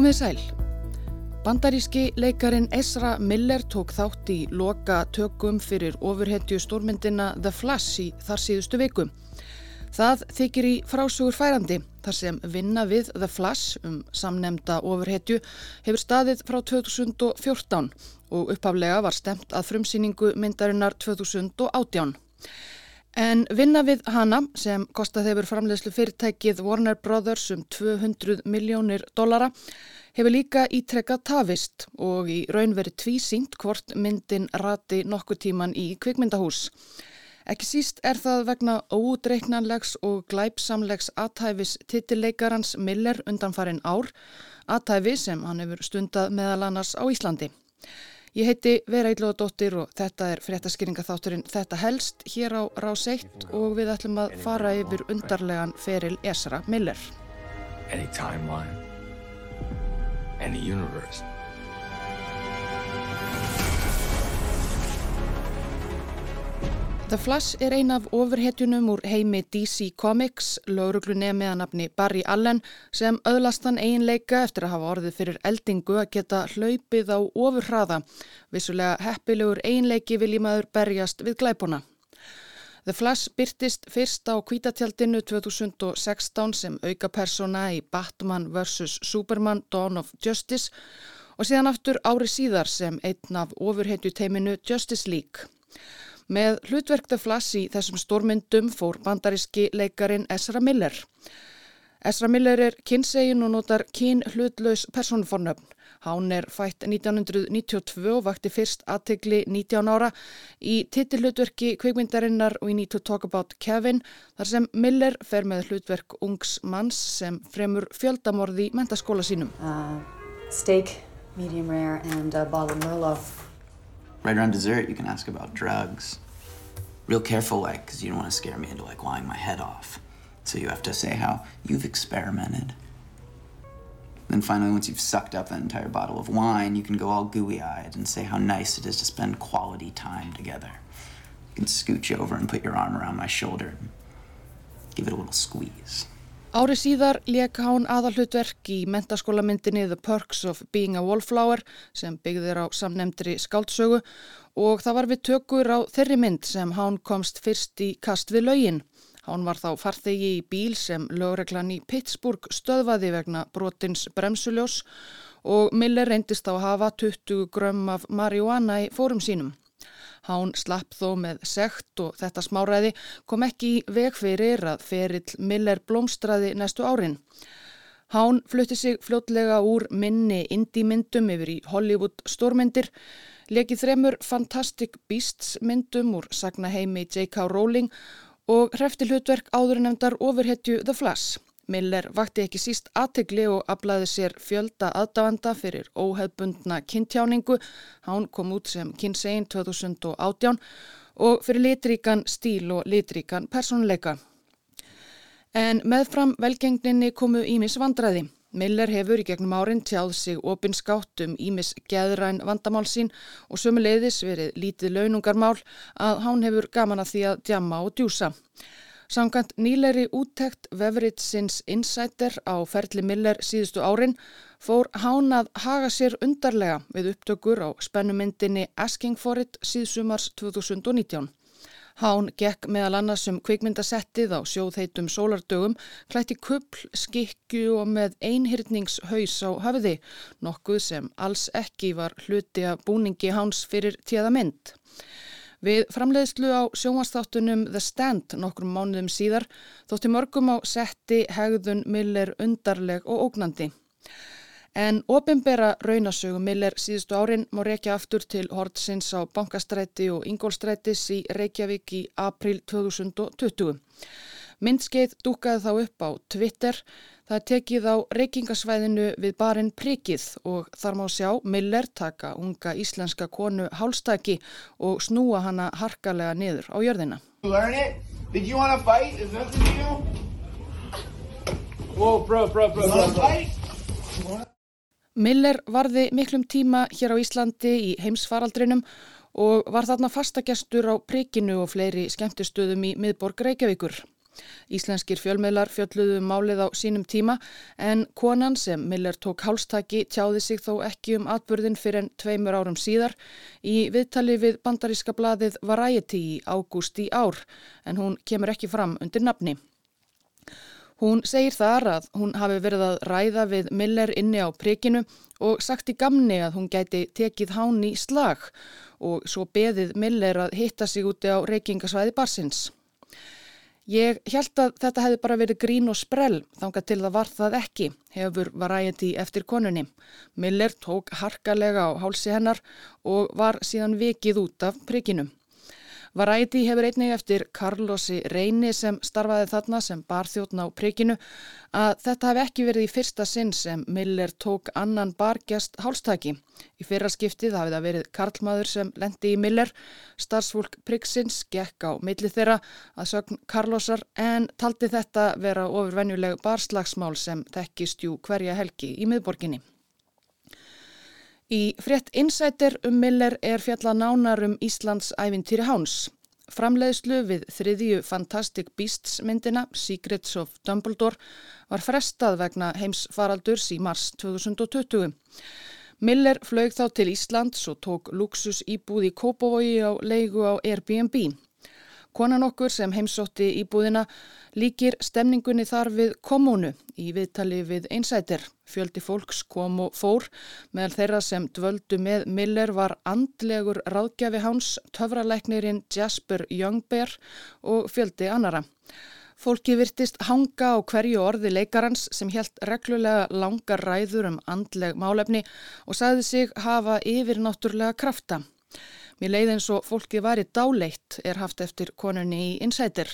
Komið sæl. Bandaríski leikarin Ezra Miller tók þátt í loka tökum fyrir ofurhetju stórmyndina The Flash í þar síðustu viku. Það þykir í frásugur færandi þar sem vinna við The Flash um samnemda ofurhetju hefur staðið frá 2014 og upphaflega var stemt að frumsýningu myndarinnar 2018. En vinna við hana sem kostað hefur framleiðslu fyrirtækið Warner Brothers um 200 miljónir dollara hefur líka ítrekkað tafist og í raun verið tvísýnt hvort myndin rati nokkuð tíman í kvikmyndahús. Ekki síst er það vegna ódreiknanlegs og glæpsamlegs aðtæfis titileikarans Miller undanfarin ár, aðtæfi sem hann hefur stundað meðal annars á Íslandi. Ég heiti Vera Ílóðadóttir og þetta er fréttaskýringa þátturinn Þetta helst hér á Rás 1 og við ætlum að fara yfir undarlegan feril Esra Miller. Any timeline, any universe. The Flash er ein af ofurhetjunum úr heimi DC Comics, lauruglunni með að nafni Barry Allen sem öðlast hann einleika eftir að hafa orðið fyrir eldingu að geta hlaupið á ofurhraða. Vissulega heppilegur einleiki vil í maður berjast við glæpuna. The Flash byrtist fyrst á kvítatjaldinu 2016 sem auka persona í Batman vs. Superman Dawn of Justice og síðan aftur ári síðar sem einn af ofurhetju teiminu Justice League. Með hlutverk The Flash í þessum stórmyndum fór bandaríski leikarin Ezra Miller. Ezra Miller er kynsegin og notar kyn hlutlaus personfornöfn. Hán er fætt 1992 og vakti fyrst aðtegli 19 ára í titillutverki kveikmyndarinnar We Need to Talk About Kevin þar sem Miller fer með hlutverk ungs manns sem fremur fjöldamorði mentaskóla sínum. Uh, steak, medium rare and a bottle of Merlot. Right around dessert, you can ask about drugs. Real careful, like, because you don't want to scare me into, like, lying my head off. So you have to say how you've experimented. Then finally, once you've sucked up that entire bottle of wine, you can go all gooey-eyed and say how nice it is to spend quality time together. You can scooch over and put your arm around my shoulder and give it a little squeeze. Ári síðar leik hán aðalhutverk í mentaskólamyndinni The Perks of Being a Wallflower sem byggðir á samnemndri skáldsögu og það var við tökur á þeirri mynd sem hán komst fyrst í kast við laugin. Hán var þá farþegi í bíl sem lögreglan í Pittsburgh stöðvaði vegna brotins bremsuljós og Miller reyndist á að hafa 20 grömm af marihuana í fórum sínum. Hán slapp þó með sekt og þetta smáræði kom ekki í veg fyrir að ferill Miller blómstraði næstu árin. Hán flutti sig fljótlega úr minni indie-myndum yfir í Hollywood stórmyndir, lekið þremur Fantastic Beasts myndum úr sagnaheimi J.K. Rowling og hrefti hlutverk áður nefndar ofurhetju The Flash. Miller vakti ekki síst aðtegli og aflaði sér fjölda aðdavanda fyrir óheðbundna kynntjáningu. Hán kom út sem kynsegin 2018 og fyrir litríkan stíl og litríkan personleika. En meðfram velgengninni komu Ímis vandraði. Miller hefur í gegnum árin tjáð sig opinskátt um Ímis geðræn vandamál sín og sömuleiðis verið lítið launungarmál að hán hefur gaman að því að djama og djúsa. Samkant nýleiri úttekt vefritsins Insider á ferli Miller síðustu árin fór hánað haga sér undarlega við upptökur á spennumyndinni Asking for it síðsumars 2019. Hán gekk meðal annars um kvikmyndasettið á sjóðheitum sólardögum, klætti kuppl, skikju og með einhyrningshaus á hafiði, nokkuð sem alls ekki var hluti að búningi háns fyrir tíða mynd. Við framleiðslu á sjónvastáttunum The Stand nokkrum mánuðum síðar þótti mörgum á setti hegðun Miller undarleg og ógnandi. En ofinbera raunasögu Miller síðustu árin má reykja aftur til Hortsins á Bankastræti og Ingólstrætis í Reykjavík í april 2020. Myndskeið dúkaði þá upp á Twitter. Það tekið á reykingasvæðinu við barinn Prikið og þar má sjá Miller taka unga íslenska konu hálstaki og snúa hana harkalega niður á jörðina. Whoa, bro, bro, bro, Miller varði miklum tíma hér á Íslandi í heimsfaraldrinum og var þarna fastagestur á Prikinu og fleiri skemmtistöðum í miðborg Reykjavíkur. Íslenskir fjölmiðlar fjölluðu um málið á sínum tíma en konan sem Miller tók hálstaki tjáði sig þó ekki um atbyrðin fyrir en tveimur árum síðar í viðtali við bandaríska bladið Variety í ágúst í ár en hún kemur ekki fram undir nafni. Hún segir þar að hún hafi verið að ræða við Miller inni á prikinu og sagt í gamni að hún gæti tekið hán í slag og svo beðið Miller að hitta sig úti á reykingasvæði barsins. Ég held að þetta hefði bara verið grín og sprell, þanga til það var það ekki, hefur varægandi eftir konunni. Miller tók harkalega á hálsi hennar og var síðan vikið út af prikinu. Varæti hefur einnig eftir Carlosi Reyni sem starfaði þarna sem barþjóðn á prikinu að þetta hef ekki verið í fyrsta sinn sem Miller tók annan bargjast hálstaki. Í fyrra skiptið hafið það verið Karlmaður sem lendi í Miller, starfsfólk priksins gekk á milli þeirra að sögn Carlosar en taldi þetta vera ofurvenjuleg barslagsmál sem þekkist jú hverja helgi í miðborginni. Í frétt Insider um Miller er fjalla nánar um Íslands ævintýri Háns. Framleiðslu við þriðju Fantastic Beasts myndina Secrets of Dumbledore var frestað vegna heimsfaraldurs í mars 2020. Miller flög þá til Íslands og tók luxus íbúð í Kópavogi á leigu á Airbnb. Konan okkur sem heimsótti í búðina líkir stemningunni þar við komúnu í viðtali við einsætir. Fjöldi fólks kom og fór meðal þeirra sem dvöldu með Miller var andlegur ráðgjafi hans, töfraleiknirinn Jasper Youngbear og fjöldi annara. Fólki virtist hanga á hverju orði leikarans sem helt reglulega langar ræður um andleg málefni og sagði sig hafa yfirnáttúrlega krafta. Mér leiði eins og fólki var í dáleitt er haft eftir konunni í Insider.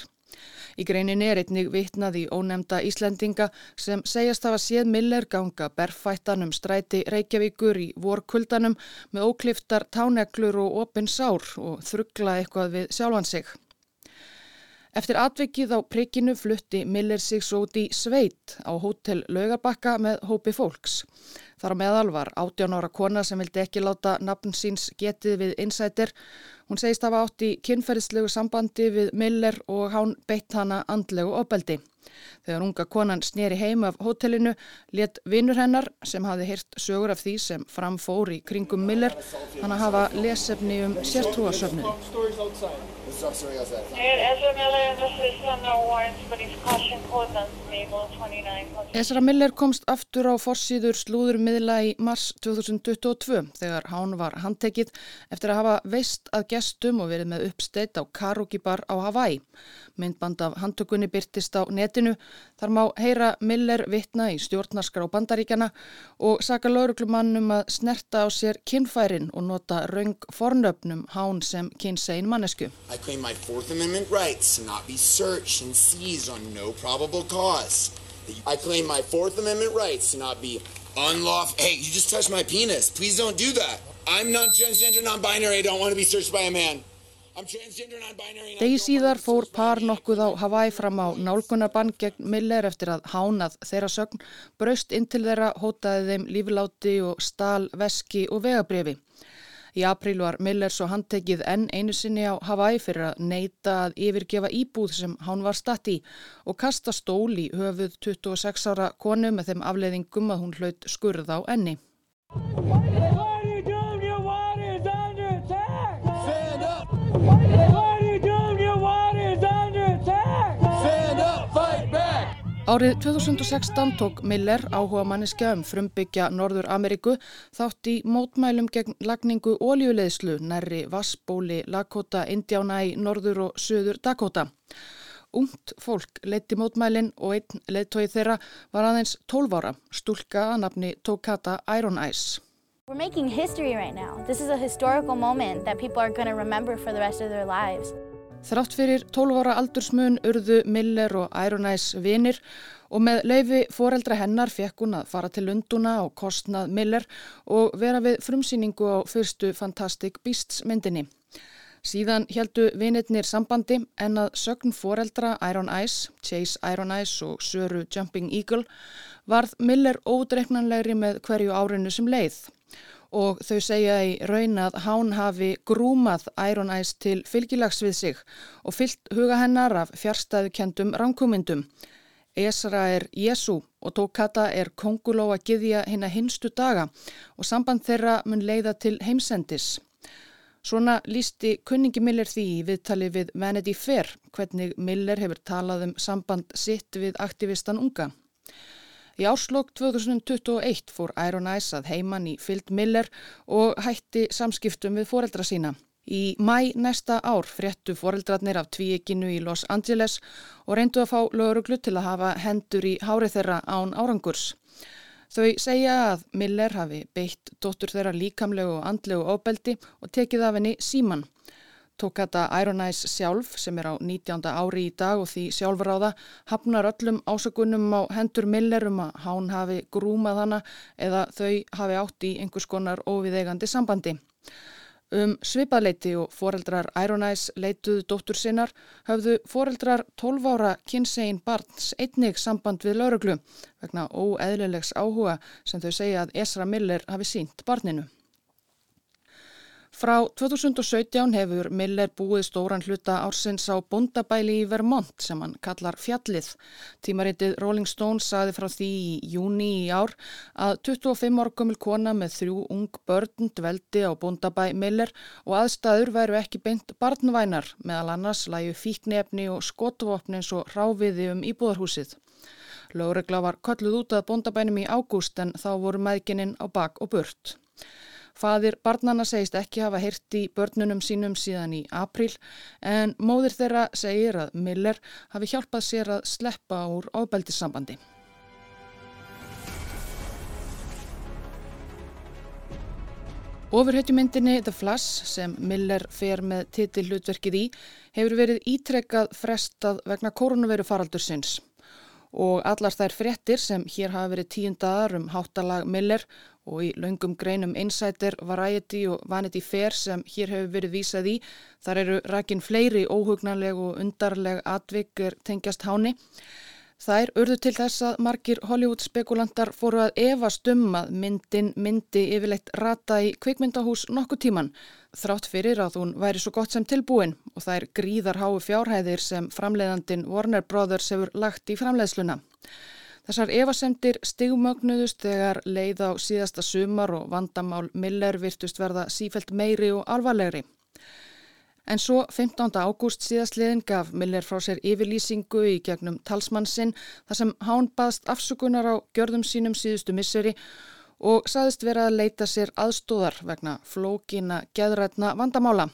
Í greininni er einnig vitnað í ónemda Íslendinga sem segjast hafa séð Miller ganga berfættan um stræti Reykjavíkur í vorkuldanum með ókliftar táneklur og opin sár og þruggla eitthvað við sjálfan sig. Eftir atvikið á prikinu flutti Miller sig svo út í sveit á hótel Laugarbakka með hópi fólks. Þar á meðal var 18 ára kona sem vildi ekki láta nafn síns getið við insætir. Hún segist að hafa átt í kynferðslegu sambandi við Miller og hán beitt hana andlegu opeldi. Þegar unga konan sneri heim af hotellinu let vinnur hennar sem hafi heyrt sögur af því sem framfór í kringum Miller hann að hafa lesefni um sértrúasöfnun. Ezra Miller komst aftur á forsiður slúðurmiðla í mars 2022 þegar hán var handtekið eftir að hafa veist að gestum og verið með uppsteitt á Karuki bar á Hawaii. Myndband af handtökunni byrtist á netinu. Þar má heyra Miller vittna í stjórnarskrá bandaríkjana og saka lauruglumannum að snerta á sér kinnfærin og nota raung fornöfnum hán sem kynsein mannesku. I claim my fourth amendment rights to not be searched and seized on no probable cause. I claim my fourth amendment rights to not be unlawful. Hey, you just touched my penis. Please don't do that. I'm not transgender, non-binary. I don't want to be searched by a man. Degi síðar fór par nokkuð á Hawaii fram á nálgunarbann gegn Miller eftir að hánað þeirra sögn, braust inn til þeirra, hótaði þeim lífiláti og stál, veski og vegabriði. Í apríl var Miller svo handtekið enn einu sinni á Hawaii fyrir að neyta að yfirgefa íbúð sem hán var statt í og kasta stól í höfuð 26 ára konu með þeim afleiðingum að hún hlaut skurð á enni. Árið 2016 tók Miller áhuga manniska um frumbyggja Norður Ameríku þátt í mótmælum gegn lagningu óljuleðslu nærri Vassbóli, Lakota, Indiána í Norður og Suður Dakota. Ungt fólk leitti mótmælin og einn leittói þeirra var aðeins 12 ára, stúlka að nafni Tokata Iron Eyes. We're making history right now. This is a historical moment that people are going to remember for the rest of their lives. Þrátt fyrir 12 ára aldursmun urðu Miller og Ironæs vinir og með leifi foreldra hennar fekk hún að fara til Lunduna og kostnað Miller og vera við frumsýningu á fyrstu Fantastic Beasts myndinni. Síðan heldu vinirnir sambandi en að sögn foreldra Iron Eyes, Chase Iron Eyes og Söru Jumping Eagle varð Miller ódreiknanlegri með hverju árinu sem leið og þau segja í raun að hán hafi grúmað Iron Eyes til fylgilags við sig og fyllt huga hennar af fjärstaðukendum ránkumindum. Esra er Jésu og Tókata er konguló að giðja hinn að hinstu daga og samband þeirra mun leiða til heimsendis. Svona lísti kunningi Miller því í viðtali við Vanity Fair hvernig Miller hefur talað um samband sitt við aktivistan unga. Í áslokk 2021 fór Iron Eyes að heiman í fyllt Miller og hætti samskiptum við foreldra sína. Í mæ næsta ár fréttu foreldrarnir af tvíeginu í Los Angeles og reyndu að fá löguruglu til að hafa hendur í hárið þeirra án árangurs. Þau segja að Miller hafi beitt dóttur þeirra líkamlegu og andlegu ofbeldi og tekið af henni síman. Tók þetta Iron Eyes sjálf sem er á 19. ári í dag og því sjálfráða hafnar öllum ásökunum á hendur Miller um að hán hafi grúmað hana eða þau hafi átt í einhvers konar óviðegandi sambandi. Um svipaðleiti og foreldrar Ironæs leituðu dóttur sinnar höfðu foreldrar 12 ára kynsegin barns einnig samband við lauruglu vegna óeðlilegs áhuga sem þau segja að Esra Miller hafi sínt barninu. Frá 2017 hefur Miller búið stóran hluta ársins á bondabæli í Vermont sem hann kallar fjallið. Tímaritið Rolling Stones saði frá því í júni í ár að 25 orkumil kona með þrjú ung börn dveldi á bondabæ Miller og aðstæður væru ekki beint barnvænar meðal annars lægu fíknefni og skotvopni eins og ráfiði um íbúðarhúsið. Lögregla var kolluð út að bondabænum í ágúst en þá voru maðgininn á bak og burt. Fadir barnana segist ekki hafa hirti börnunum sínum síðan í april en móðir þeirra segir að Miller hafi hjálpað sér að sleppa úr ábeldissambandi. Ofurhetjumyndinni The Flash sem Miller fer með titillutverkið í hefur verið ítrekkað frestað vegna koronaviru faraldur sinns og allar þær fréttir sem hér hafa verið tíundaðar um háttalag Miller og í laungum greinum Insider, Variety og Vanity Fair sem hér hefur verið vísað í. Þar eru rækin fleiri óhugnanleg og undarleg atvikir tengjast háni. Þær urðu til þess að margir Hollywood spekulantar fóru að efast um að myndin myndi yfirleitt rata í kvikmyndahús nokkuð tíman þrátt fyrir að hún væri svo gott sem tilbúin og er gríðar hái fjárhæðir sem framleiðandin Warner Brothers hefur lagt í framleiðsluna. Þessar evasemdir stigmögnuðust þegar leið á síðasta sumar og vandamál Miller virtust verða sífelt meiri og alvarlegri. En svo 15. ágúst síðastliðin gaf Miller frá sér yfirlýsingu í gegnum talsmannsinn þar sem hán baðst afsökunar á gjörðum sínum síðustu misseri og saðist vera að leita sér aðstóðar vegna flókina geðrætna vandamála.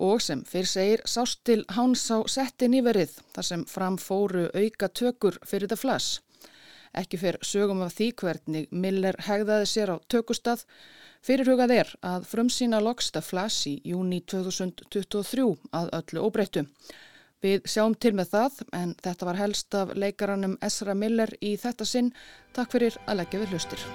Og sem fyrr segir sást til háns á setti nýverið þar sem fram fóru auka tökur fyrir það flass. Ekki fyrr sögum af því hvernig Miller hegðaði sér á tökustað Fyrirhugað er að frumsýna Loksta Flash í júni 2023 að öllu óbreyttu. Við sjáum til með það en þetta var helst af leikaranum Esra Miller í þetta sinn. Takk fyrir að leggja við hlustir.